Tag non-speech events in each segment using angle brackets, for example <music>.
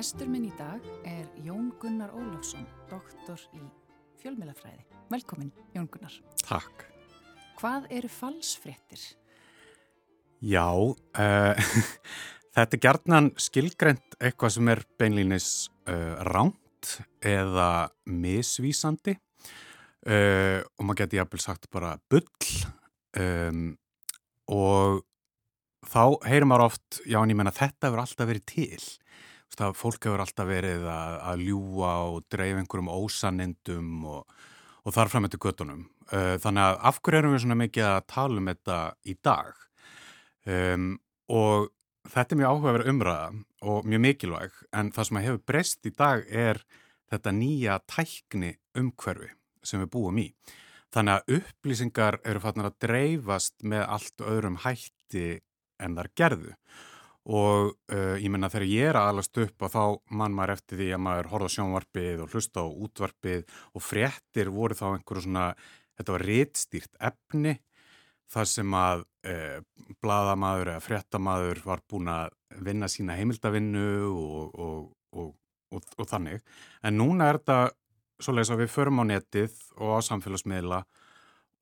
Gestur minn í dag er Jón Gunnar Ólafsson, doktor í fjölmjölafræði. Velkomin, Jón Gunnar. Takk. Hvað eru falsfréttir? Já, uh, <laughs> þetta er gerðnan skilgreynd eitthvað sem er beinlýnis uh, ránt eða misvísandi uh, og maður geti jafnvel sagt bara bull um, og þá heyrir maður oft, já en ég menna þetta hefur alltaf verið til. Það, fólk hefur alltaf verið að, að ljúa og dreif einhverjum ósanindum og, og þar fram eftir göttunum. Uh, þannig að af hverju erum við svona mikið að tala um þetta í dag? Um, og þetta er mjög áhugaverð umræða og mjög mikilvæg en það sem hefur breyst í dag er þetta nýja tækni umhverfi sem við búum í. Þannig að upplýsingar eru fatnar að dreifast með allt öðrum hætti en þar gerðu og uh, ég menna þegar ég er aðalast upp og þá mann maður eftir því að maður horfa sjónvarpið og hlusta á útvarpið og fréttir voru þá einhverju svona, þetta var réttstýrt efni þar sem að uh, bladamadur eða fréttamadur var búin að vinna sína heimildavinnu og, og, og, og þannig. En núna er þetta svoleiðis að við förum á netið og á samfélagsmiðla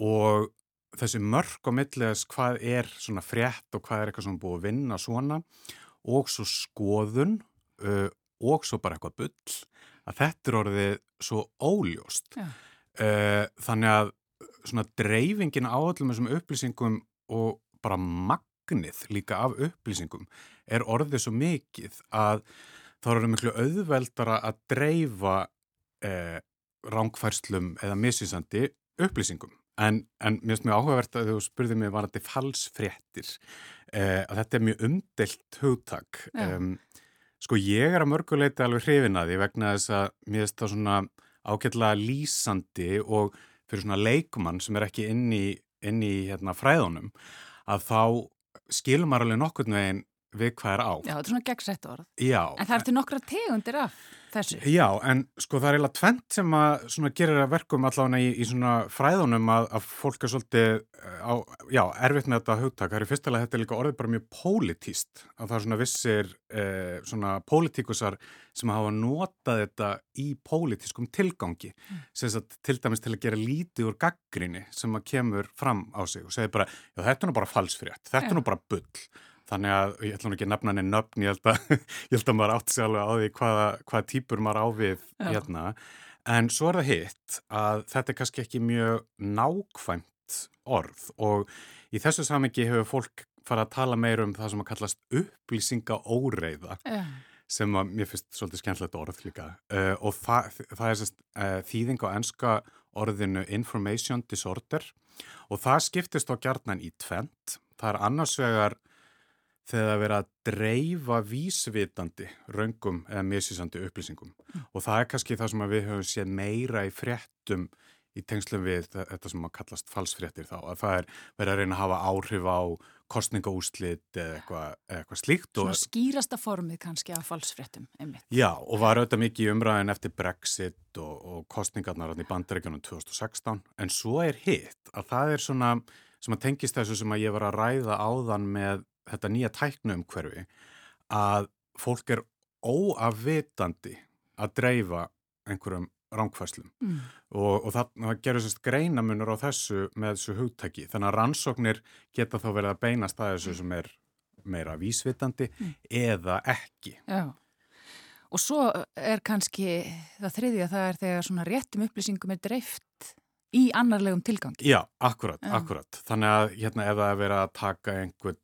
og þessi mörg á milliðis hvað er svona frétt og hvað er eitthvað sem búið að vinna svona og svo skoðun uh, og svo bara eitthvað bull að þetta er orðið svo óljóst. Uh, þannig að svona dreifingin á öllum þessum upplýsingum og bara magnið líka af upplýsingum er orðið svo mikið að þá er það miklu auðveldara að dreifa uh, rángfærslum eða misvísandi upplýsingum En, en mér finnst mjög áhugavert að þú spurði mér var þetta falsfréttir eh, að þetta er mjög umdelt hugtak um, sko ég er að mörguleiti alveg hrifin að því vegna þess að mér finnst það svona ágætlega lýsandi og fyrir svona leikumann sem er ekki inn í, inn í hérna, fræðunum að þá skilum maður alveg nokkurn veginn við hvað er á. Já, þetta er svona gegnsætt orð. Já. En það ertu nokkra tegundir af þessu. Já, en sko það er eiginlega tvent sem að svona gerir að verkum allavega í, í svona fræðunum að, að fólk er svolítið á, já, erfitt með þetta hugtak. Það er fyrstulega þetta er líka orðið bara mjög pólitíst að það er svona vissir eh, svona pólitíkusar sem hafa notað þetta í pólitískum tilgangi mm. sem að til dæmis til að gera lítið úr gaggrinni sem að kemur fram á sig og segir bara, þetta er nú bara falsfrétt, þetta er nú bara bull Þannig að ég ætlum ekki að nefna henni nöfn, ég held að, <laughs> ég held að maður átt sér alveg á því hvaða, hvaða típur maður ávið hérna. En svo er það hitt að þetta er kannski ekki mjög nákvæmt orð og í þessu samengi hefur fólk farið að tala meir um það sem að kallast upplýsinga óreiða Já. sem að mér finnst svolítið skemmtilegt orð líka uh, og það, það er sérst, uh, þýðing á enska orðinu information disorder og það skiptist á gjarnan í tvent. Það er annars vegar þegar það verið að dreifa vísvitandi raungum eða misísandi upplýsingum mm. og það er kannski það sem við höfum séð meira í fréttum í tengslum við þetta sem að kallast falsfréttir þá að það er verið að reyna að hafa áhrif á kostningaúslit eða eitthvað, eitthvað slíkt. Svona og, skýrasta formið kannski af falsfréttum, einmitt. Já, og var auðvitað mikið umræðin eftir Brexit og, og kostningarnar í bandaríkjunum 2016 en svo er hitt að það er svona sem að tengist þessu sem að ég var að ræða áðan með þetta nýja tæknum hverfi að fólk er óafvitandi að dreifa einhverjum ránkvæslum mm. og, og það, það gerur sérst greinamunur á þessu með þessu hugtæki þannig að rannsóknir geta þá verið að beinast að þessu sem er meira vísvitandi mm. eða ekki. Já. Og svo er kannski það þriðja það er þegar svona réttum upplýsingum er dreift í annarlegum tilgangi. Já, akkurat, Já. akkurat. Þannig að hérna ef það er verið að taka einhver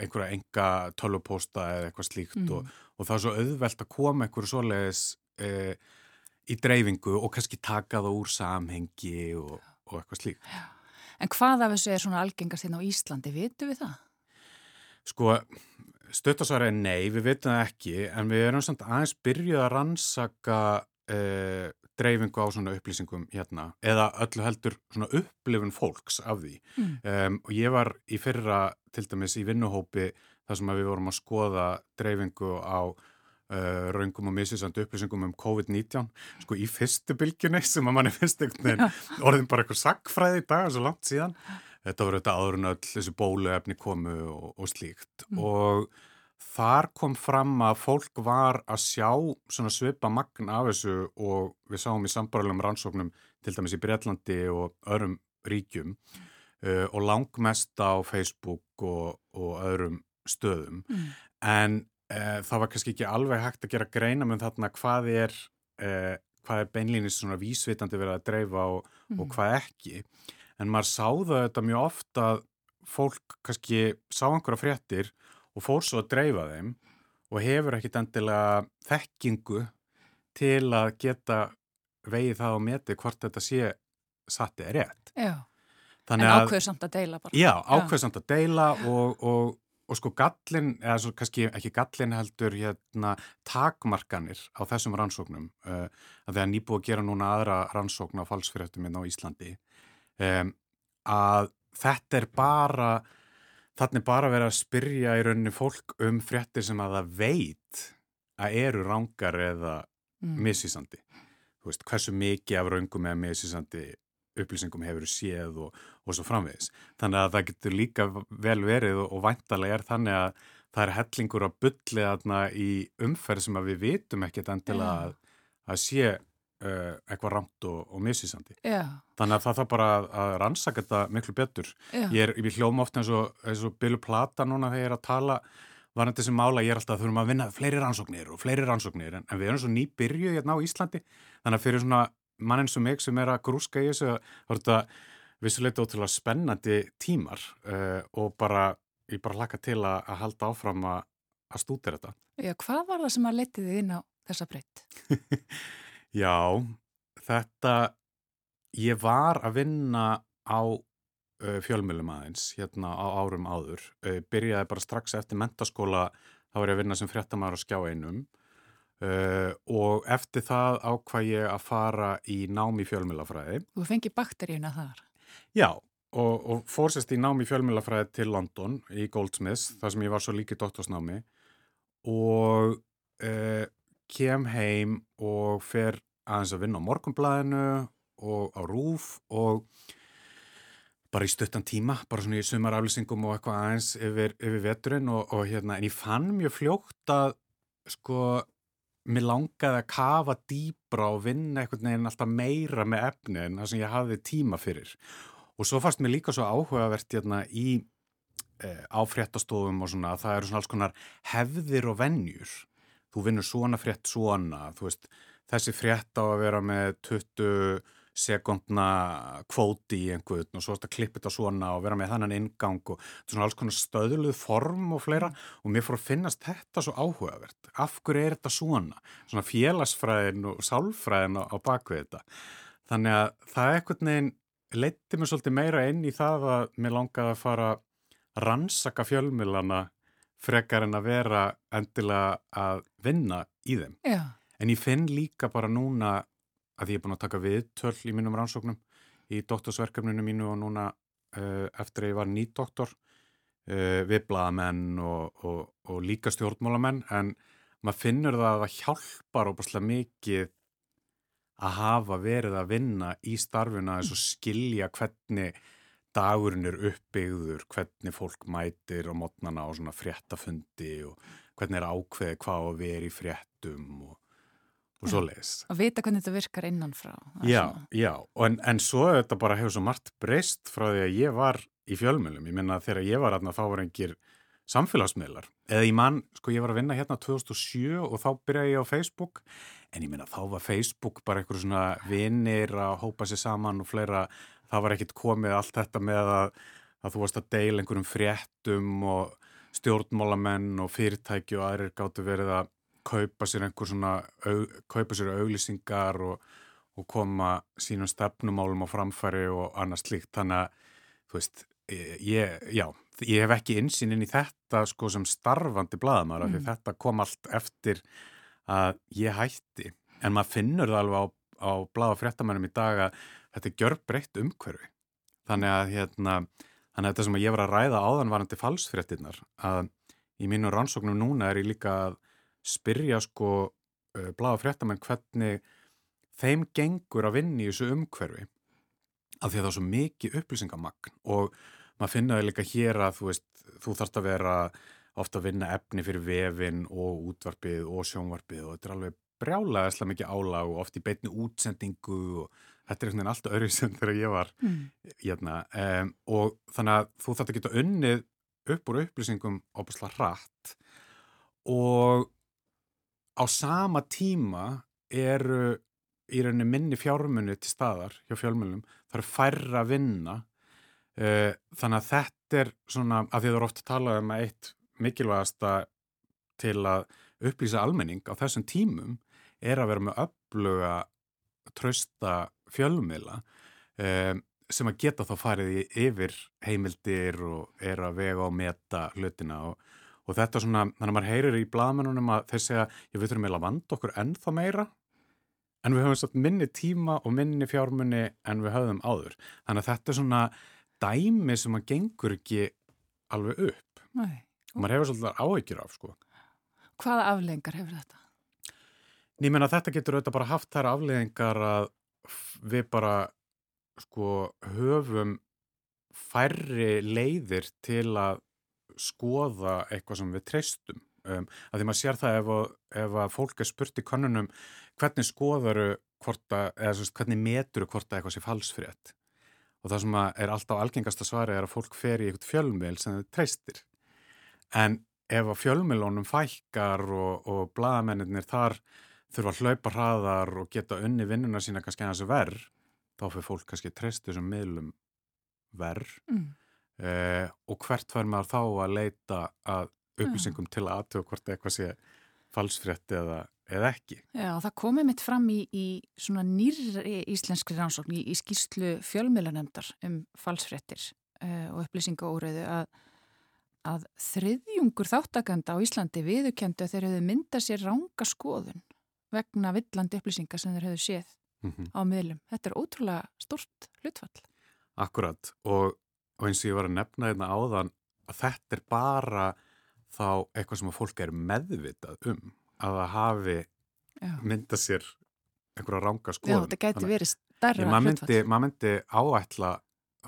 einhverja enga tölvupósta eða eitthvað slíkt mm. og, og það er svo auðvelt að koma einhverju svoleiðis e, í dreifingu og kannski taka það úr samhengi og, og eitthvað slíkt. Já. En hvað af þessu er svona algengast hérna á Íslandi, vitu við það? Sko, stöttasværi er nei, við vitum það ekki, en við erum samt aðeins byrjuð að rannsaka e, dreifingu á svona upplýsingum hérna eða öllu heldur svona upplifun fólks af því. Mm. um, og ég var í fyrra til dæmis í vinnuhópi þar sem við vorum að skoða dreifingu á uh, raungum og misvísandi upplýsingum um COVID-19 sko í fyrstu bylginni sem að manni einhvern veginn orðin bara eitthvað sakfræði í dag svo langt síðan. Þetta voru þetta áður en öll þessu bóluefni komu og, og slíkt. Mm. og þar kom fram að fólk var að sjá svona svipa magn af þessu og við sáum í sambarlegum rannsóknum til dæmis í Breitlandi og öðrum ríkjum uh, og langmest á Facebook og, og öðrum stöðum mm. en uh, það var kannski ekki alveg hægt að gera greina með þarna hvað er, uh, hvað er beinlýnis svona vísvitandi verið að dreifa og, mm. og hvað ekki en maður sáða þetta mjög ofta að fólk kannski sá einhverja fréttir og fór svo að dreifa þeim og hefur ekkit endilega þekkingu til að geta vegið það á meti hvort þetta sé satt eða rétt. Já, Þannig en ákveðsamt að deila bara. Já, ákveðsamt að deila og, og, og sko gallin, eða svo kannski ekki gallin heldur hérna takmarkanir á þessum rannsóknum uh, að það er nýbúið að gera núna aðra rannsókn á falsfyrirtum á Íslandi um, að þetta er bara Þannig bara verið að spyrja í rauninni fólk um fréttir sem að það veit að eru rángar eða mm. missísandi. Þú veist, hversu mikið af raungum eða missísandi upplýsingum hefur séð og, og svo framvegis. Þannig að það getur líka vel verið og, og væntalega er þannig að það er hellingur að bylla í umferð sem að við vitum ekkert endilega yeah. að, að sé uh, eitthvað ramt og, og missísandi. Já. Þannig að það þarf bara að, að rannsaka þetta miklu betur. Já. Ég er í hljóma ofta eins og, eins og Bilu Plata núna þegar ég er að tala varandi sem mála, ég er alltaf að þurfum að vinna fleiri rannsóknir og fleiri rannsóknir en, en við erum svo nýbyrjuð hérna á Íslandi þannig að fyrir svona mann eins og mig sem er að grúska í þessu er þetta vissulegt ótrúlega spennandi tímar uh, og bara, ég bara hlaka til að, að halda áfram að, að stúta þetta. Já, hvað var það sem að letiði inn á þessa breytt? <laughs> Já, þetta, ég var að vinna á uh, fjölmjölum aðeins hérna á árum áður. Uh, byrjaði bara strax eftir mentaskóla, þá var ég að vinna sem fréttamaður á skjá einum uh, og eftir það ákvað ég að fara í námi fjölmjölafræði. Þú fengi bakteríuna þar? Já, og, og fórsist í námi fjölmjölafræði til London í Goldsmiths, þar sem ég var svo líkið doktorsnámi og kem heim og fer aðeins að vinna á morgunblæðinu og á rúf og bara í stuttan tíma, bara svona í sumaraflýsingum og eitthvað aðeins yfir, yfir veturinn og, og hérna, en ég fann mjög fljókt að sko, mér langaði að kafa dýbra og vinna eitthvað neginn alltaf meira með efni en það sem ég hafði tíma fyrir. Og svo fannst mér líka svo áhugavert hérna í eh, áfréttastofum og svona, það eru svona alls konar hefðir og vennjur þú vinnur svona frétt svona, þú veist, þessi frétt á að vera með 20 sekundna kvóti í einhvern og svo að klippa þetta svona og vera með þannan ingang og svona alls konar stöðluð form og fleira og mér fór að finnast þetta svo áhugavert. Af hverju er þetta svona? Svona félagsfræðin og sálfræðin á, á bakvið þetta. Þannig að það ekkert neginn leytti mér svolítið meira inn í það að mér langaði að fara rannsaka fjölmilana frekar en að vera endilega að vinna í þeim. Já. En ég finn líka bara núna að ég er búin að taka við töll í mínum rannsóknum í doktorsverkefninu mínu og núna uh, eftir að ég var nýdoktor uh, við blaðamenn og, og, og líka stjórnmálamenn en maður finnur það að það hjálpar óbúslega mikið að hafa verið að vinna í starfuna þess að skilja hvernig dagurinn er uppbyggður, hvernig fólk mætir á mótnana á svona fréttafundi og hvernig er ákveði hvað að vera í fréttum og, og svo leiðis. Að vita hvernig þetta virkar innanfrá. Já, svona. já, en, en svo þetta bara hefur svo margt breyst frá því að ég var í fjölmjölum. Ég minna þegar ég var aðna þá var engir samfélagsmiðlar. Eða ég mann, sko ég var að vinna hérna 2007 og þá byrjaði ég á Facebook en ég minna þá var Facebook bara einhverju svona vinnir að hópa sér saman og fleira það var ekkit komið allt þetta með að, að þú varst að deila einhverjum fréttum og stjórnmálamenn og fyrirtæki og aðrir gáttu verið að kaupa sér einhver svona, kaupa sér auglýsingar og, og koma sínum stefnumálum á framfæri og annað slíkt. Þannig að, þú veist, ég, já, ég hef ekki insýn inn í þetta sko sem starfandi bladamæra mm. því þetta kom allt eftir að ég hætti. En maður finnur það alveg á, á blada fréttamænum í dag að þetta er gjörbreytt umhverfi. Þannig að, hérna, þannig að þetta sem ég var að ræða áðan varandi falsfréttinnar, að í mínu rannsóknum núna er ég líka að spyrja sko uh, bláða fréttamenn hvernig þeim gengur að vinni í þessu umhverfi af því að það er svo mikið upplýsingamagn og maður finnaði líka hér að þú veist, þú þarfst að vera ofta að vinna efni fyrir vefin og útvarpið og sjónvarpið og þetta er alveg brjálega eða mikið álag og oft í beitni útsendingu og þetta er veginn alltaf öðru sem þegar ég var mm. hérna um, og þannig að þú þarf að geta unnið upp úr upplýsingum opasla hratt. Og á sama tíma eru í rauninni minni fjármunni til staðar hjá fjölmjölum, það eru færra að vinna. Uh, þannig að þetta er svona, af því það eru oft að tala um eitt mikilvægasta til að upplýsa almenning á þessum tímum er að vera með öfluga trösta fjölmila um, sem að geta þá farið í yfir heimildir og er að vega og meta hlutina og, og þetta svona, þannig að maður heyrir í bladmennunum að þeir segja, ég veit um að vanda okkur ennþá meira en við höfum satt minni tíma og minni fjármunni en við höfum áður. Þannig að þetta er svona dæmi sem að gengur ekki alveg upp. Nei. Og maður hefur svolítið áhyggjur af, sko. Hvaða afleggingar hefur þetta? Ég menna þetta getur auðvitað bara haft þær afleggingar að við bara, sko, höfum færri leiðir til að skoða eitthvað sem við treystum. Um, að því maður sér það ef, ef að fólk er spurt í konunum hvernig skoðaru hvort að, eða svona, hvernig meturu hvort að eitthvað sé falsfrétt og það sem er alltaf algengasta svari er að fólk fer í eitthvað fjölmil sem þau treystir en ef að fjölmilónum fækkar og, og bladamennir þar þurfa að hlaupa hraðar og geta unni vinnuna sína kannski að þessu verð þá fyrir fólk kannski treystu sem miðlum verð mm. eh, og hvert verður maður þá að leita að upplýsingum til að aðtöða hvort eitthvað sé falsfrétti eða, eða ekki. Já, það komið mitt fram í, í svona nýri íslenskri rannsókn í, í skýrslu fjölmiðlanemdar um falsfréttir uh, og upplýsingaóriðu að, að þriðjungur þáttakanda á Íslandi viðukendu að þeir hefðu myndað sér ranga skoðun vegna villandi upplýsinga sem þeir hefðu séð mm -hmm. á miðlum. Þetta er ótrúlega stort hlutfall. Akkurat og, og eins og ég var að nefna hérna áðan að þetta er bara þá eitthvað sem að fólk er meðvitað um að það hafi mynda sér einhverja ranga skoðun. Já, þetta gæti verið starra maður myndi, mað myndi áætla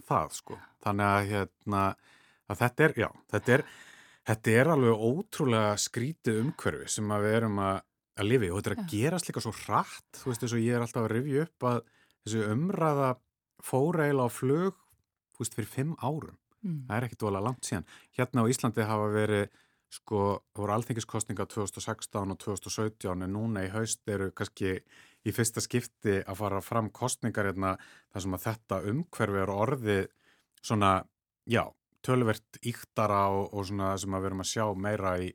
það sko. Þannig að, hérna, að þetta er, já, þetta er, þetta er alveg ótrúlega skrítið umhverfi sem að við erum að, að lifi og þetta er að já. gerast líka svo hratt, þú veist þess að ég er alltaf að rifja upp að þessu umræða fóreila á flög, þú veist, fyrir fimm árum. Mm. Það er ekkit óalega langt síðan. Hérna á Íslandi hafa verið sko, það voru alþengiskostninga 2016 og 2017 en núna í haust eru kannski í fyrsta skipti að fara fram kostningar hérna þar sem að þetta umhverfi er orði svona, já, tölvert íktara og, og svona sem að við erum að sjá meira í,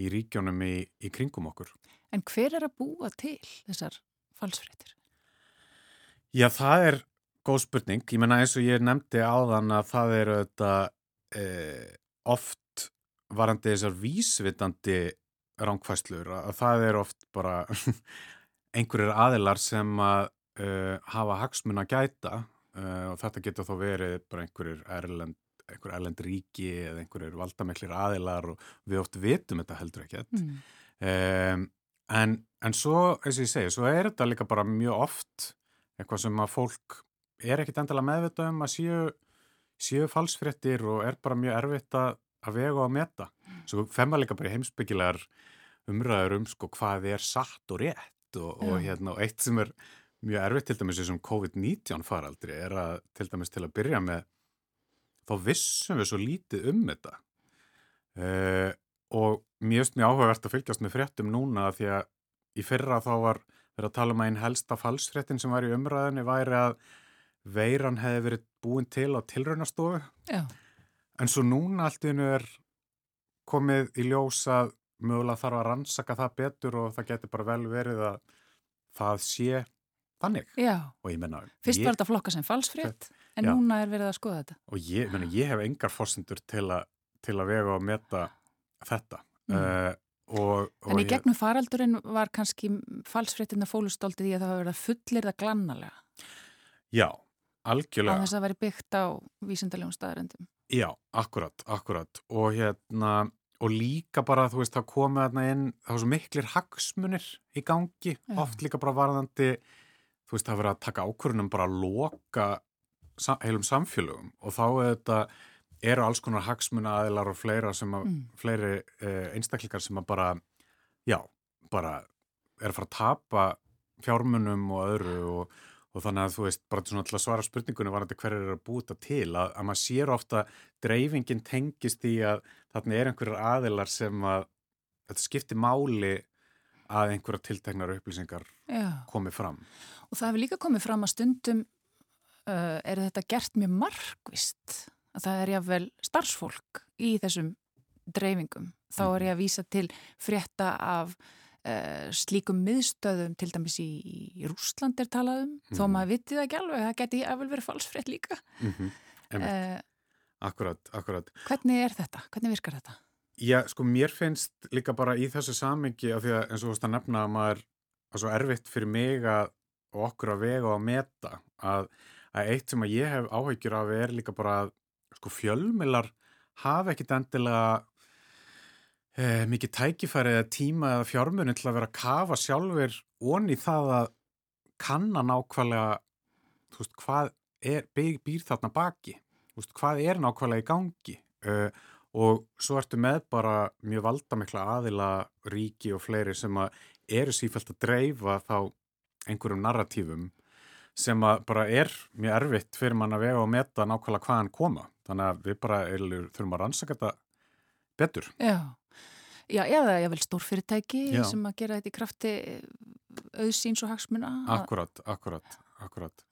í ríkjónum í, í kringum okkur. En hver er að búa til þessar falsfréttir? Já, það er góð spurning. Ég menna eins og ég nefndi áðan að það eru þetta eh, oft varandi þessar vísvitandi ránkvæslur að það er oft bara <laughs> einhverjir aðilar sem að uh, hafa hagsmun að gæta uh, og þetta getur þó verið bara einhverjir erlend, einhver erlend ríki eða einhverjir valdameklir aðilar og við oft vitum þetta heldur ekkert mm. um, en, en svo, eins og ég segi, svo er þetta líka bara mjög oft eitthvað sem að fólk er ekkit endala meðvita um að séu, séu falsfrettir og er bara mjög erfitt að að vega og að meta. Svo femma líka bara heimsbyggilegar umræður um sko hvað er satt og rétt og, og, hérna, og eitt sem er mjög erfitt til dæmis sem COVID-19 faraldri er að til dæmis til að byrja með þá vissum við svo lítið um þetta. Uh, og mjög mjög áhugavert að fylgjast með fréttum núna því að í fyrra þá var verið að tala um einn helsta falsfréttin sem var í umræðinni væri að veiran hefði verið búin til á tilraunastofu En svo núna allt í hennu er komið í ljós að mögulega þarf að rannsaka það betur og það getur bara vel verið að það sé þannig. Já, menna, fyrst var þetta flokka sem falsfrétt en já. núna er verið að skoða þetta. Og ég, menna, ég hef engar fórsendur til, til að vega og meta þetta. Mm. Uh, og, og en í gegnum faraldurinn var kannski falsfréttina fólustóltið í að það var verið að fullir það glannalega. Já, algjörlega. Á þess að veri byggt á vísindalegum staðarendum. Já, akkurat, akkurat og hérna og líka bara þú veist það komið þarna inn það var svo miklir hagsmunir í gangi Já. oft líka bara varðandi þú veist það verið að taka ákvörunum bara að loka heilum samfélögum og þá er þetta eru alls konar hagsmuna aðilar og fleira sem að, Mm. fleiri uh, einstaklingar sem að bara, já, bara er að fara að tapa fjármunum og öðru og, og þannig að þú veist, bara svona til að svara spurningunni var þetta hverju er að búta til, að, að maður sér ofta dreifingin tengist í að þarna er einhverjar aðilar sem að þetta skiptir máli að einhverja tilteknar upplýsingar Já. komi fram. Og það hefur líka komið fram að stundum uh, er þetta gert mjög markvist. Að það er jáfnvel starfsfólk í þessum dreifingum. Þá er ég að vísa til frétta af uh, slíkum miðstöðum, til dæmis í, í Rúsland er talað um, þó Mhm. maður vitið það ekki alveg, það geti jáfnvel verið falsfrétt líka. Mm -hmm. Uh, Akkurat, akkurat. hvernig er þetta? Hvernig virkar þetta? Já, sko, mér finnst líka bara í þessu samengi af því að eins og þú veist að nefna að maður að svo erfitt fyrir mig að okkur að vega og að meta að, að eitt sem að ég hef áhyggjur af er líka bara að sko fjölmilar hafa ekkit endilega eh, mikið tækifæri eða tíma eða fjármunni til að vera að kafa sjálfur onni það að kanna nákvæmlega þú veist, hvað er, býr, býr þarna baki. Þú veist, hvað er nákvæmlega í gangi? Uh, og svo ertu með bara mjög valdamikla aðila ríki og fleiri sem að eru sífælt að dreifa þá einhverjum narratífum sem að bara er mjög erfitt fyrir mann að vega og meta nákvæmlega hvaðan koma þannig að við bara eilur, þurfum að rannsaka þetta betur. Já, Já eða ég vil stórfyrirtæki Já. sem að gera þetta í krafti auðsýns og hagsmuna. Akkurat, akkurat, akkurat.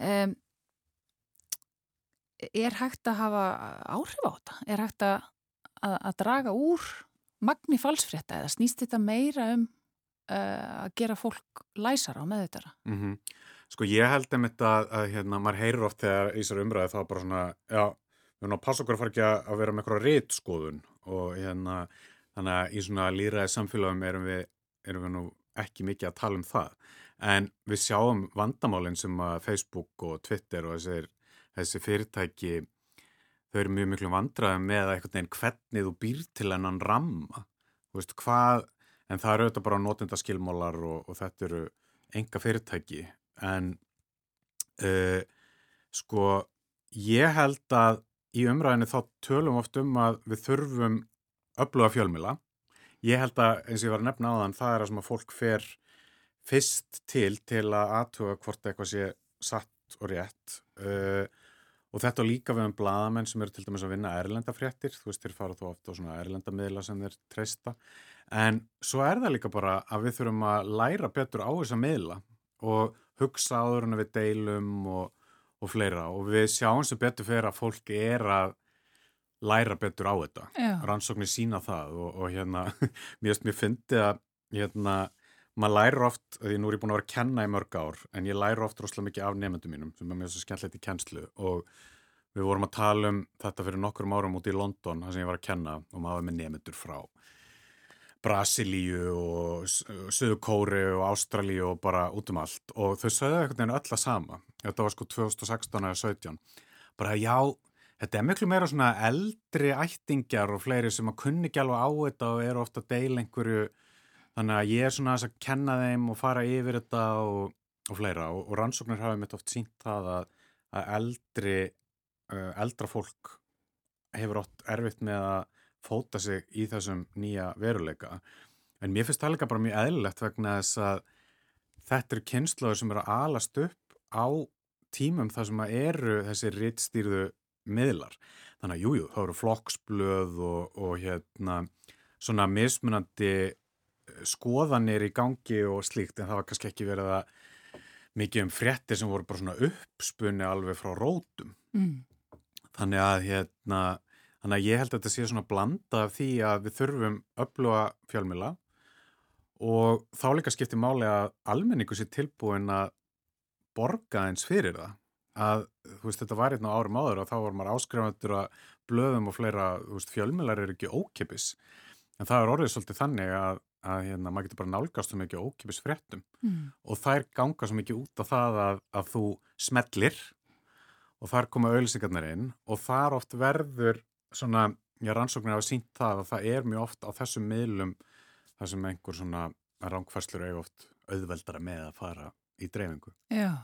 Um, er hægt að hafa áhrif á þetta? Er hægt að, að, að draga úr magni falsfrétta eða snýst þetta meira um að gera fólk læsara með þetta? Mm Sko ég held um þetta að, að hérna, maður heyrir oft þegar í þessar umræði þá bara svona, já, við erum að passa okkur að fara ekki að, vera með eitthvað rítskoðun og hérna, þannig að í svona líðræði samfélagum erum við, erum við nú ekki mikið að tala um það. En við sjáum vandamálinn sem að Facebook og Twitter og þessir, þessi fyrirtæki, þau eru mjög miklu vandraði með einhvern veginn hvernig þú býr til ennan ramma. Þú veist hvað, en það eru auðvitað bara notendaskilmólar og, og þetta eru enga fyrirtæki. En uh, sko ég held að í umræðinu þá tölum oft um að við þurfum öfluga fjölmila ég held að eins og ég var að nefna á þann það er að fólk fer fyrst til til að aðtuga hvort eitthvað sé satt og rétt. Uh, og þetta líka við um bladamenn sem eru til dæmis að vinna erlendafréttir, þú veist, þeir fara þó ofta á svona erlendamiðla sem þeir treysta en svo er það líka bara að við þurfum að læra betur á þessa miðla og hugsa áður en við deilum og, og fleira. Og við sjáum sem betur fyrir að fólki er að læra betur á þetta. Já. rannsóknir sína það og, og hérna, <laughs> mér mér fyndi að hérna, maður lærir oft því nú er ég búin að vera að kenna í mörg ár en ég lærir oft rosalega mikið af nefndum mínum sem er mér svo skemmtilegt í kennslu. Og við vorum að tala um þetta fyrir nokkur árum út í London þar sem ég var að kenna og maður með nefndur frá Brasilíu og Suðu Kóri og Ástralíu og bara út um allt. Og þau sögðu einhvern veginn öll að sama. Þetta var sko 2016 eða 17 bara já, þetta er miklu meira svona eldri ættingjar og fleiri sem að kunni ekki alveg á þetta og eru ofta að deila einhverju. Þannig að ég er svona að kenna þeim og fara yfir þetta og, og fleira. Og, og rannsóknir hafa mitt oft sínt það að, að eldri uh, eldra fólk hefur oft erfitt með að fóta sig í þessum nýja veruleika en mér finnst það líka bara mjög eðlilegt vegna þess að þetta eru kynnslóður sem eru að alast upp á tímum þar sem að eru þessi rittstýrðu miðlar. Þannig að jújú, jú, þá eru flokksblöð og, og hérna svona mismunandi skoðanir í gangi og slíkt en það var kannski ekki verið að mikið um fréttir sem voru bara svona uppspunni alveg frá rótum. Mm. Þannig að hérna, þannig að ég held að þetta sé svona blanda af því að við þurfum öfluga fjölmila og þá líka skiptir máli að almenningu sé tilbúin að borga eins fyrir það. Að þú veist þetta var hérna árum áður og þá var maður áskrifandur að blöðum og fleira veist, fjölmilar eru ekki ókipis en það er orðið svolítið þannig að, að hérna, maður getur bara nálgast svo mikið ókipis fréttum. Mm. og þær ganga svo mikið út af það að, að þú smellir og þar koma auðlýsingarnir inn og þar oft verður svona, ég rannsóknir hafa sínt það að það er mjög oft á þessum miðlum þar sem einhver svona rángfæslur eiga oft auðveldara með að fara í dreifingu. Já.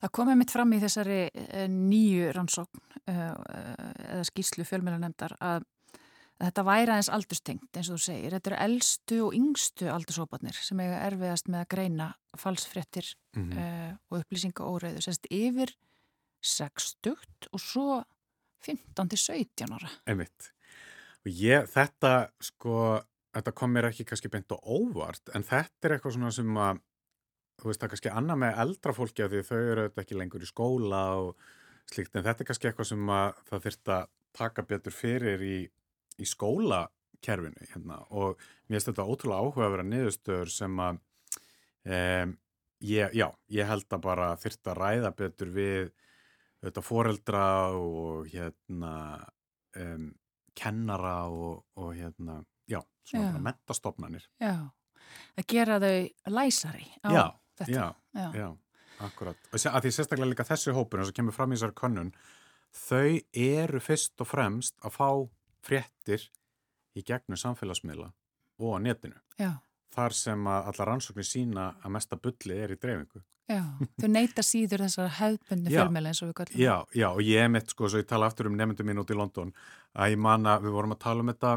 Það komið mitt fram í þessari uh, nýju rannsókn uh, eða skýslu fjölmjölanemdar að þetta væri aðeins aldurstengt eins og þú segir. Þetta eru eldstu og yngstu aldursópanir sem eiga erfiðast með að greina falsfrettir mm -hmm. og upplýsinga óreiðu. Sérst yfir 60 og svo 15 til 17 ára. Einmitt. Ég, þetta sko, þetta kom mér ekki kannski beint og óvart en þetta er eitthvað svona sem að þú veist það kannski annað með eldra fólki af því þau eru auðvitað ekki lengur í skóla og slíkt en þetta er kannski eitthvað sem að það þurft að taka betur fyrir í, í skólakerfinu hérna og mér finnst þetta ótrúlega áhuga að vera niðurstöður sem að um, ég, já, ég held að bara þurft að ræða betur við þetta foreldra og hérna um, kennara og, og hérna, já, svona já. mentastofnanir. Já, að gera þau læsari á já, þetta. Já, já, já, akkurat. Og að því sérstaklega líka þessi hópur, eins og kemur fram í þessari könnun, þau eru fyrst og fremst að fá fréttir í gegnum samfélagsmiðla og á netinu. Já. Þar sem að alla rannsóknir sína að mesta bulli er í dreifingu. Já, þau neyta síður þessar hefðbunni fjölmjöla eins og við kallum. Já, já, og ég mitt, sko, svo ég tala aftur um nefndum mín út í London, að ég man að við vorum að tala um þetta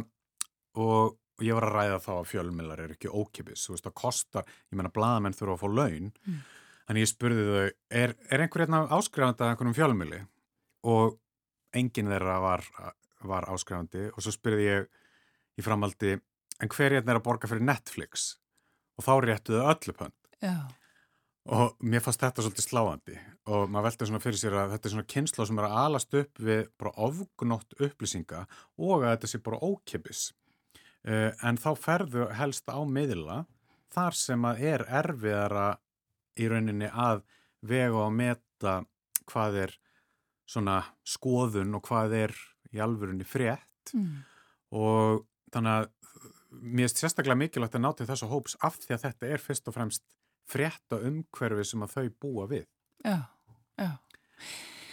og, ég var að ræða þá að fjölmjölar er ekki ókipis, þú veist, það kostar, ég menna, bladamenn þurfa að fá laun, mm. þannig ég spurði þau, er, er einhver hérna áskrifandi að einhvernum fjölmjöli? Og enginn þeirra var, var áskrifandi og svo spurði ég í framaldi, en hver hérna er að borga fyrir Netflix? Og þá réttuðu öllu pönd. Já. Og mér fannst þetta svolítið sláandi og maður veldi svona fyrir sér að þetta er svona kynsla sem er að alast upp við bara ofgnótt upplýsinga og að þetta sé bara ókipis. Uh, en þá ferðu helst á miðla þar sem að er erfiðara í rauninni að vega og meta hvað er svona skoðun og hvað er í alvörunni frétt mm. og þannig að mér er sérstaklega mikilvægt að ná til þessu hóps af því að þetta er fyrst og fremst frétta umhverfi sem að þau búa við. Já, já.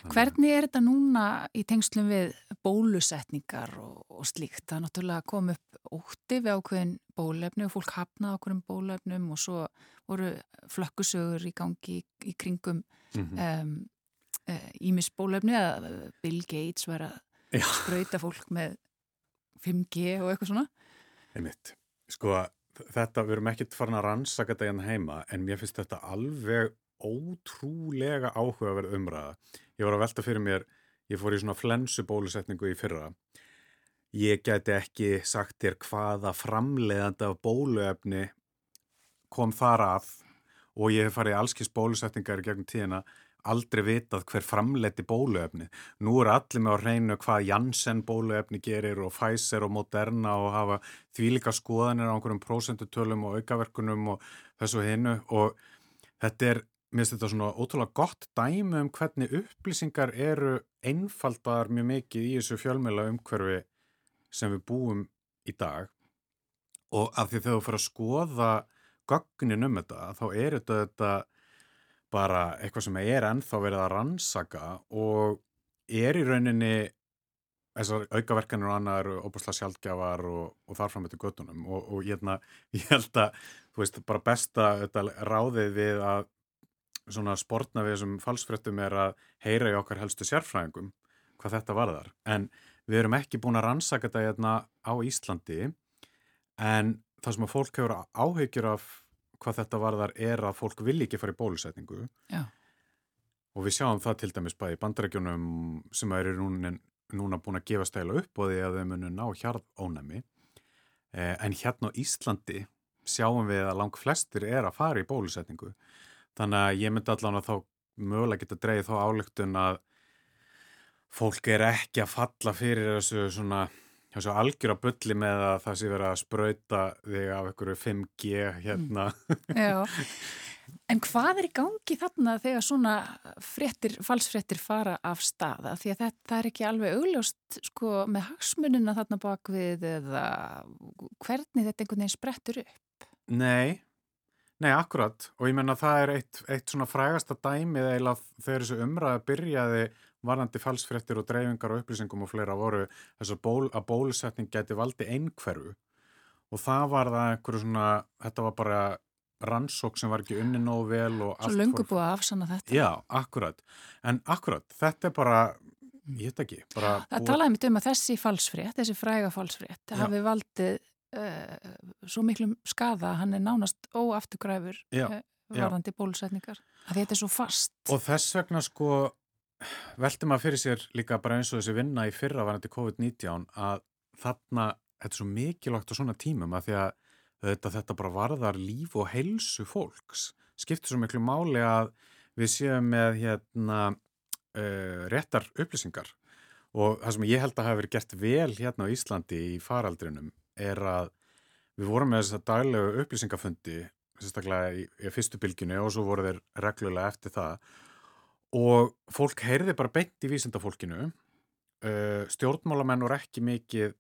Hvernig er þetta núna í tengslum við bólusetningar og, og slíkt? Það er náttúrulega kom upp ótti við ákveðin bólefni og fólk hafnaði ákveðin bólefnum og svo voru flökkusögur í gangi í, í kringum mm -hmm. um, uh, að Bill Gates var að spröyta fólk með 5G og eitthvað svona. Einmitt. Sko þetta, við erum ekkert farin að rannsaka þetta hérna heima en mér finnst þetta alveg ótrúlega áhugaverð umræða. Ég var að velta fyrir mér, ég fór í svona flensubólusetningu í fyrra. Ég gæti ekki sagt þér hvaða framleiðandi af bóluefni kom þar að og ég hef farið allskins bólusetningar í gegnum tíðina aldrei vitað hver framleiti bóluefni. Nú er allir með að reyna hvað Janssen bóluefni gerir og Pfizer og Moderna og hafa þvílika skoðanir á einhverjum prósendutölum og aukaverkunum og þessu hinnu og þetta er, mér finnst þetta svona ótrúlega gott dæmi um hvernig upplýsingar eru einfaldar mjög mikið í þessu fjölmjöla umhverfi sem við búum í dag og af því þegar þú fyrir að skoða gögnin um þetta þá er þetta þetta bara eitthvað sem er ennþá verið að rannsaka og er í rauninni þessar aukaverkanir og annað eru óbúslega sjálfgjafar og, og þarfram eftir göttunum og, og ég, hérna, <laughs> ég held að þú veist bara besta ráðið við að svona sportna við þessum falsfrettum er að heyra í okkar helstu sérfræðingum hvað þetta varðar. En við erum ekki búin að rannsaka þetta hérna á Íslandi en það sem að fólk hefur áhyggjur af hvað þetta varðar er að fólk vil ekki fara í bólusetningu. Já. og við sjáum það til dæmis bæði bandarækjunum sem eru núna, núna búin að gefa stæla upp og því að þau munu ná hjarðónami eh, en hérna á Íslandi sjáum við að lang flestir er að fara í bólusetningu. Þannig að ég myndi allan að þá mögulega geta dreyið þá álöktun að fólk er ekki að falla fyrir þessu svona Já, svo algjör að bulli með að það sé verið að spröyta þig af einhverju 5G hérna. Mm. Já, en hvað er í gangi þarna þegar svona fréttir, falsfréttir fara af staða? Því að þetta er ekki alveg augljóst sko með hagsmunina þarna bakvið eða hvernig þetta einhvern veginn sprettur upp? Nei, nei, akkurat. Og ég menna það er eitt, eitt svona frægasta dæmið eða þegar þessu umræða byrjaði varandi falsfrettir og dreifingar og upplýsingum og fleira voru þess að, ból, að bólusetning geti valdi einhverfu og það var það einhverju svona, þetta var bara rannsók sem var ekki unni nóg vel og. Svo löngu búið að afsanna þetta. Já, akkurat. En akkurat, þetta er bara, ég veit ekki. Það búið... talaði mitt um að þessi falsfrétt, þessi fræga falsfrétt, hafi valdið uh, svo miklum skada, hann er nánast óafturgræfur uh, varðandi bólusetningar. Þetta er svo fast. Og þess vegna sko veldi maður fyrir sér líka bara eins og þessi vinna í fyrra varðandi COVID-19 að þarna, þetta er svo mikilvægt á svona tímum að því að þetta, þetta bara varðar líf og heilsu fólks. Skiptir svo miklu máli að við séum með hérna, uh, réttar upplýsingar og það sem ég held að hafa verið gert vel hérna á Íslandi í faraldrinum er að við vorum með þess að daglegu upplýsingafundi sérstaklega í, í fyrstu bylginu og svo voru þeir reglulega eftir það og fólk heyrði bara beint í vísindafólkinu uh, stjórnmálamenn voru ekki mikið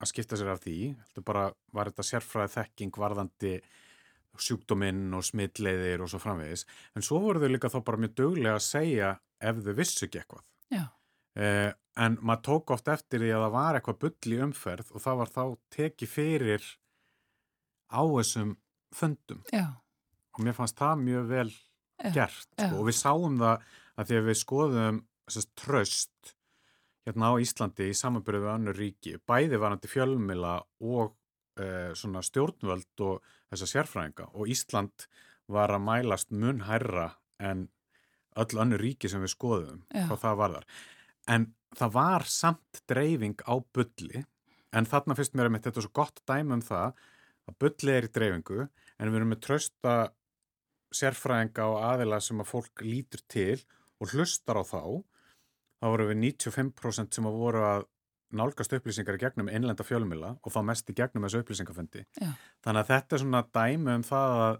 að skipta sér af því, heldur bara var þetta sérfræði þekking varðandi sjúkdóminn og smittleiðir og svo framvegis, en svo voru þau líka þá bara mjög döglega að segja ef þau vissu ekki eitthvað eh, en maður tók oft eftir því að það var eitthvað bull í umferð og það var þá tekið fyrir á þessum fundum Já. og mér fannst það mjög vel. Gert Já. og við sáum það að því að við skoðum þessast tröst hérna á Íslandi í samanbyrju við annur ríki, bæði varandi fjölmila og uh, svona stjórnvöld og þessa sérfræðinga og Ísland var að mælast mun hærra en öll annur ríki sem við skoðum hvað það var þar. En það var samt dreifing á bulli en þarna fyrst mér er mitt þetta svo gott dæmi um það að bulli er í dreifingu en við erum með trösta sérfræðinga og aðila sem að fólk lítur til og hlustar á þá þá voru við 95% sem að voru að nálgast upplýsingar í gegnum einlenda fjölumila og þá mest í gegnum þessu upplýsingafundi. Já. Þannig að þetta er svona dæmi um það að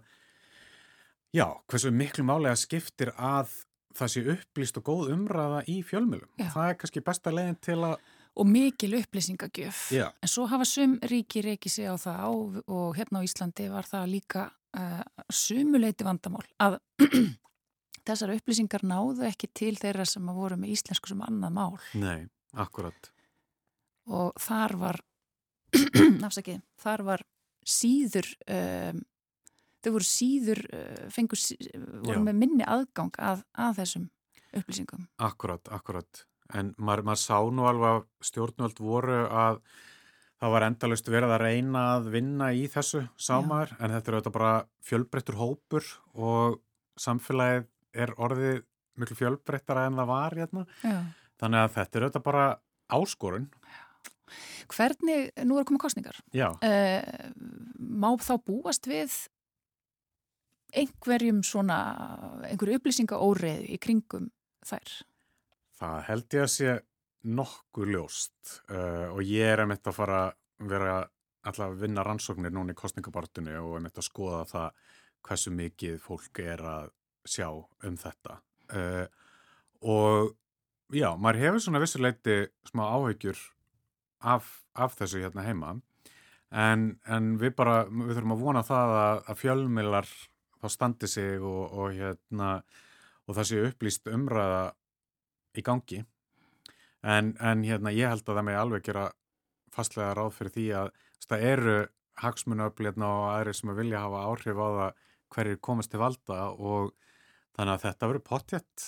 já, hversu miklu málega skiptir að það sé upplýst og góð umræða í fjölumilum. Það er kannski besta leginn til að og mikil upplýsingagjöf. Já. En svo hafa sum ríki reykið sig á það og, og hérna á Íslandi var það líka uh, sumuleiti vandamál að <clears throat> þessar upplýsingar náðu ekki til þeirra sem að voru með íslensku sem annað mál. Nei, akkurat. Og þar var, <clears throat> afsakið, þar var síður, um, þau voru síður, uh, fengur, voru Já. með minni aðgang að, að þessum upplýsingum. Akkurat, akkurat. En maður, maður sá nú alveg að stjórnvöld voru að það var endalust verið að reyna að vinna í þessu sámar, en þetta er auðvitað bara fjölbreyttur hópur og samfélagið er orðið mjög fjölbreyttara en það var hérna. þannig að þetta er auðvitað bara áskorun. Hvernig, nú er komið kostningar uh, má þá búast við einhverjum svona einhverju upplýsingaóriðu í kringum þær? Það held ég að sé nokkuð ljóst uh, og ég er að mitt að fara vera alltaf að vinna rannsóknir núna í kostningabartunni og að mitt að skoða það hversu mikið fólk er að sjá um þetta. Uh, og já, maður hefur svona vissuleiti smá áhegjur af, af þessu hérna heima en, en við bara, við þurfum að vona það að, að fjölmilar þá standi sig og, og hérna og það sé upplýst umræða í gangi en, en hérna ég held að það með alveg gera fastlega ráð fyrir því að það eru hagsmunöflirna og aðri sem að vilja hafa áhrif á það hverjir komast til valda og Þannig að þetta verður pottjett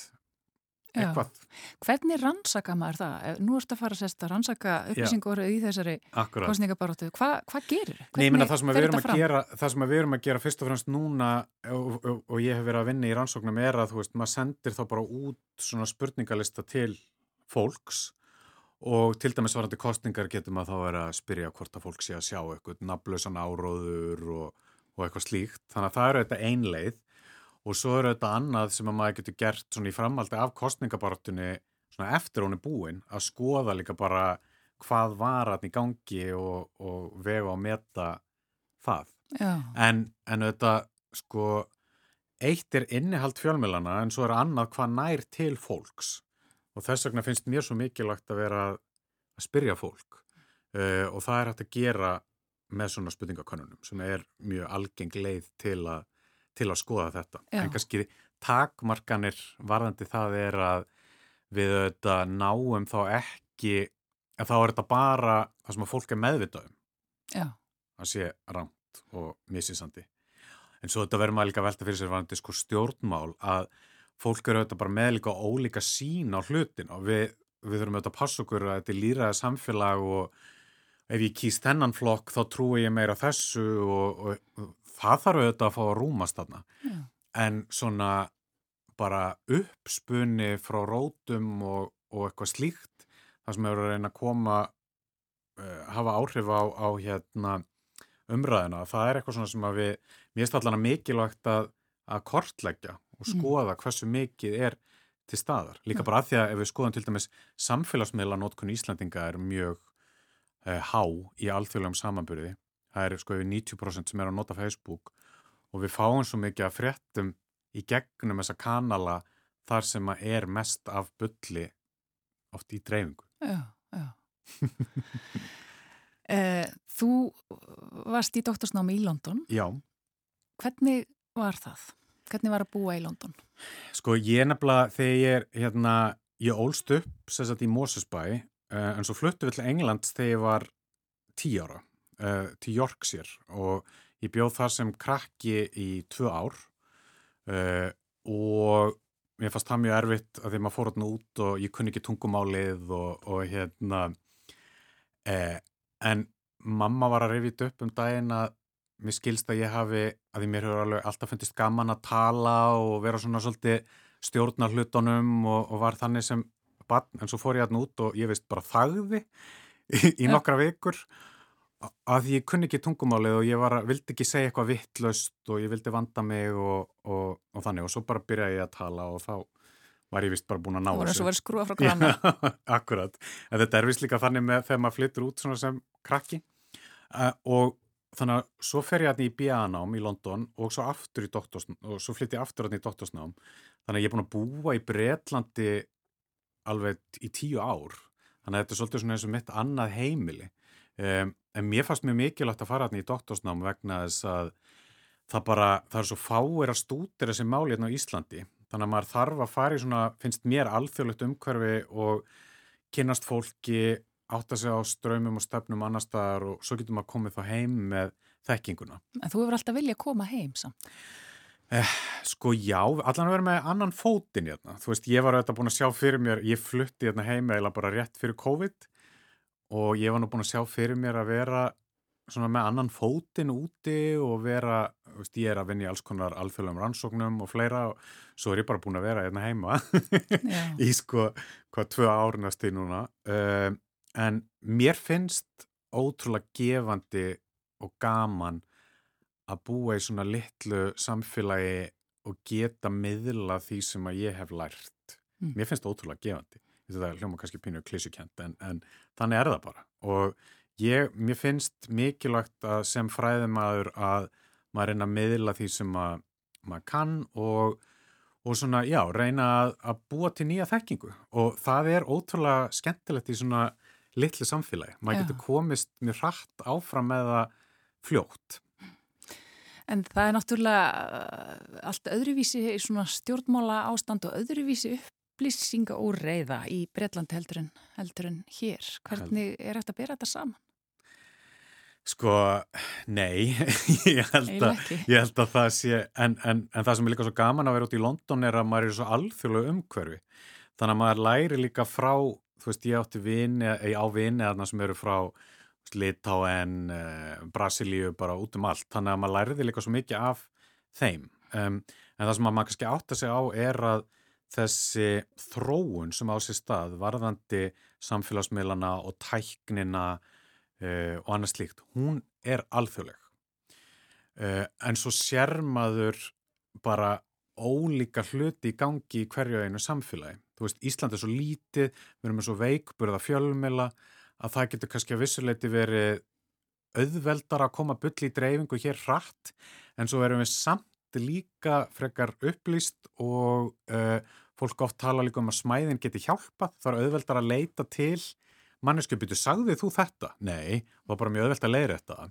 eitthvað. Já. Hvernig rannsaka maður það? Nú ertu að fara að sérsta rannsaka upplýsingur í þessari kostningabaróttu. Hva, hvað gerir? Nei, menna, það, sem gera, það sem við erum að gera fyrst og fremst núna og, og, og ég hef verið að vinna í rannsóknum er að veist, maður sendir þá bara út svona spurningalista til fólks og til dæmis varandi kostningar getur maður þá verið að spyrja hvort að fólk sé að sjá eitthvað naflösan áróður og, og eitthvað slíkt. Þannig að það eru þetta einleið og svo eru þetta annað sem að maður getur gert svona í framaldi af kostningabartunni svona eftir hún er búin að skoða líka bara hvað var hann í gangi og, og vega og meta það. En, en þetta sko eitt er innihald fjölmilana en svo er annað hvað nær til fólks og þess vegna finnst mér svo mikilvægt að vera að spyrja fólk uh, og það er hægt að gera með svona spurningakonunum sem er mjög algeng leið til að til að skoða þetta. Já. En kannski takmarkanir varðandi það er að við auðvitað náum þá ekki, að þá er þetta bara það sem að fólk er meðvitaðum. Já. Að sé rámt og misinsandi. en svo þetta verður maður líka velta fyrir sér varandi sko stjórnmál að fólk eru auðvitað bara með líka ólíka sín á hlutin og við, við þurfum auðvitað að passa okkur að þetta er líraða samfélag og ef ég kýst hennan flokk þá trúi ég meira þessu og, og, og það þarf auðvitað að fá að rúmast þarna Já. en svona bara uppspunni frá rótum og, og eitthvað slíkt það sem hefur að reyna að koma uh, hafa áhrif á, á hérna umræðina, það er eitthvað svona sem að við, mér finnst allan að mikilvægt að, að kortleggja og skoða hversu mikið er til staðar. Líka bara að því að ef við skoðum til dæmis samfélagsmiðla nótkun Íslandinga er mjög uh, há í alþjóðlegum samanbyrði. Það er sko yfir 90% sem er að nota Facebook og við fáum svo mikið að fréttum í gegnum þessa kanala þar sem að er mest af bulli oft í dreifingu. Já, já. <laughs> Eh, Þú varst í doktorsnámi í London. Já. Hvernig var það? Hvernig var að búa í London? Sko ég nefnilega þegar ég er hérna, ég ólst upp sérstaklega í Mosesbæ uh, en svo fluttu við til Englands þegar ég var tí ára uh, til Yorkshire og ég bjóð þar sem krakki í tvö ár uh, og mér fannst það mjög erfitt að því maður fór hérna út og ég kunni ekki tungumálið og, og hérna en mamma var að reyfið upp um daginn að mér skilst að ég hafi, að mér hefur alveg alltaf fundist gaman að tala og vera svona svolítið stjórna hlutunum og, og var þannig sem barn, en svo fór ég alltaf út og ég veist bara þagði í, í nokkra vikur að ég kunni ekki tungumálið og ég var, vildi ekki segja eitthvað vittlaust og ég vildi vanda mig og, og, og þannig og svo bara byrjaði ég að tala og þá var ég vist bara búin að ná Það voru þessu. og verið skrúa frá granna. <laughs> Já, akkurat. En þetta er vist líka þannig með þegar maður flyttur út svona sem krakki uh, og þannig að svo fer ég að í BA-nám í London og svo aftur í doktorsnám og svo flytti ég aftur að í doktorsnám. Þannig að ég er búin að búa í Bretlandi alveg í tíu ár. Þannig að þetta er svolítið svona eins og mitt annað heimili. Um, en mér fannst mjög mikilvægt að fara að í doktorsnám vegna þess að það bara, það er svo fáir að stútir þessi máli hérna á Íslandi. Þannig að maður þarf að fara í svona, finnst mér alþjóðlegt umhverfi og kynast fólki átta sig á ströymum og stefnum annar staðar og svo getur maður komið þá heim með þekkinguna. En þú hefur alltaf viljað koma heim samt. Eh, sko já, allan að vera með annan fótinn hérna. Þú veist, ég var auðvitað búin að sjá fyrir mér, ég flutti hérna heim eða bara rétt fyrir COVID og ég var nú búin að sjá fyrir mér að vera svona með annan fótinn úti og vera, þú veist, ég er að vinna í alls konar alþjóðlegum rannsóknum og fleira og svo er ég bara búin að vera hérna heima <laughs> í sko, hvað, tvö árnast í núna. Um, en mér finnst ótrúlega gefandi og gaman að búa í svona litlu samfélagi og geta miðla því sem að ég hef lært. Mm. Mér finnst það ótrúlega gefandi. Þetta er hljóma kannski pínu klísukent en, en þannig er það bara. Og ég, mér finnst mikilvægt að sem fræðumæður að maður reyna að miðla því sem að maður kann og, og svona, já, reyna að, að búa til nýja þekkingu. Og það er ótrúlega skemmtilegt í svona litlu samfélagi. Maður getur komist mjög hratt áfram með það fljótt. En það er náttúrulega uh, allt öðruvísi svona stjórnmála ástand og öðruvísi upplýsinga og reyða í Bretland heldur en, heldur en hér. Hvernig er þetta að bera þetta saman? Sko, nei, <laughs> ég held, að, ég held að það sé, en, en, en það sem er líka svo gaman að vera út í London er að maður er svo alþjóðlega umhverfi. Þannig að maður læri líka frá, þú veist, ég átti vini, ég á vini þarna sem eru frá Litáen, uh, Brasilíu, bara út um allt. Þannig að maður læriði líka svo mikið af þeim. Um, en það sem maður kannski átta sig á er að þessi þróun sem á sér stað, varðandi samfélagsmiðlana og tæknina uh, og annað slíkt, hún er alþjóðleg. Uh, en svo sér maður bara ólíka hluti í gangi í hverju einu samfélagi. Veist, Ísland er svo lítið, við erum með svo veikburða fjölmela að það getur kannski að vissuleiti verið auðveldar að koma bull í dreifingu hér hratt, en svo erum við samt líka frekar upplýst og uh, fólk oft tala líka um að smæðin geti hjálpað, það er auðveldar að leita til mannesku byrju, sagði þú þetta? Nei, það var bara mjög auðvelt að leiðra þetta.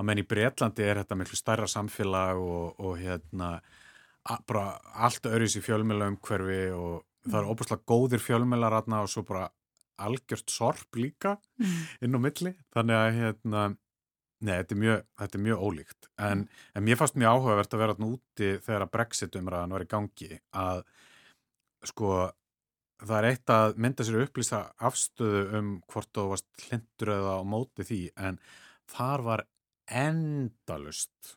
Að menn í Bretlandi er þetta miklu starra samfélag og, og hérna, bara allt öðruðs í fjölmjöla umhverfi og það eru óbúslega góðir fjölmjölar og svo bara algjört sorp líka Mm. inn á milli. Þannig að hérna, Nei, þetta er mjög, þetta er mjög ólíkt en, en mér fannst mjög áhugavert að vera úti þegar að Brexit umræðan var í gangi að sko það er eitt að mynda sér upplýsa afstöðu um hvort þú varst hlindur eða á móti því en þar var endalust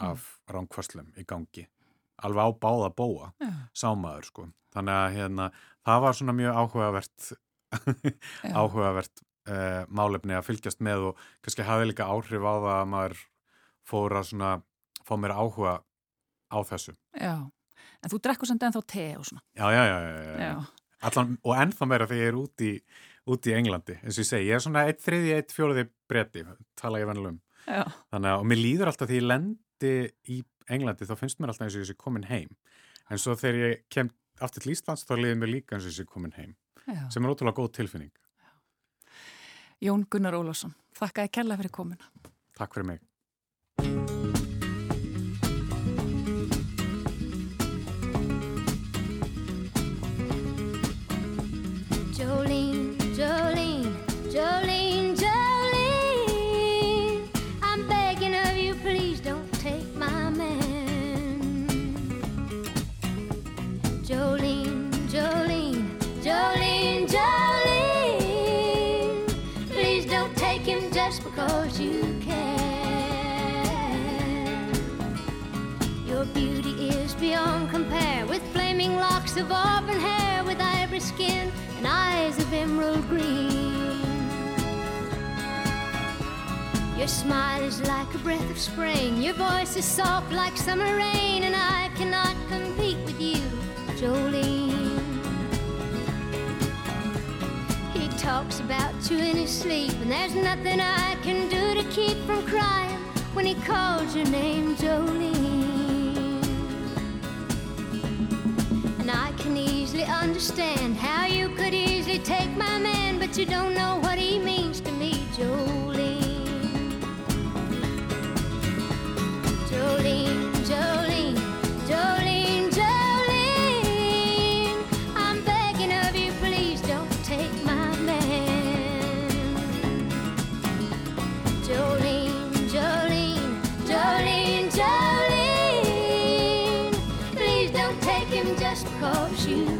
af mm. ránkvarslum í gangi alveg á báða bóa ja. sámaður sko. Þannig að hérna, það var svona mjög áhugavert <laughs> áhugavert uh, málefni að fylgjast með og kannski hafi líka áhrif á það að maður fór að svona fá mér áhuga á þessu. Já, en þú drekkur samt ennþá te og svona. Já, já, já, já, já. Allan, og ennþá meira þegar ég er út í út í Englandi, eins og ég segi, ég er svona eitt þriði, eitt fjóruði bretti, tala ég vennilegum þannig að, og mér líður alltaf því ég lendi í Englandi þá finnst mér alltaf eins og ég sé komin heim en svo þegar ég kem aftur til Íslands þá líður mér líka eins og ég sé komin heim Já. sem er ótrúlega góð tilfinning Já. Jón Gunnar Ólásson þakkaði kella fyrir komuna Takk fyrir mig Jolene, skin and eyes of emerald green. Your smile is like a breath of spring, your voice is soft like summer rain, and I cannot compete with you, Jolene. He talks about you in his sleep, and there's nothing I can do to keep from crying when he calls your name, Jolene. understand how you could easily take my man, but you don't know what he means to me, Jolene. Jolene, Jolene, Jolene, Jolene. I'm begging of you, please don't take my man. Jolene, Jolene, Jolene, Jolene. Please don't take him just cause you.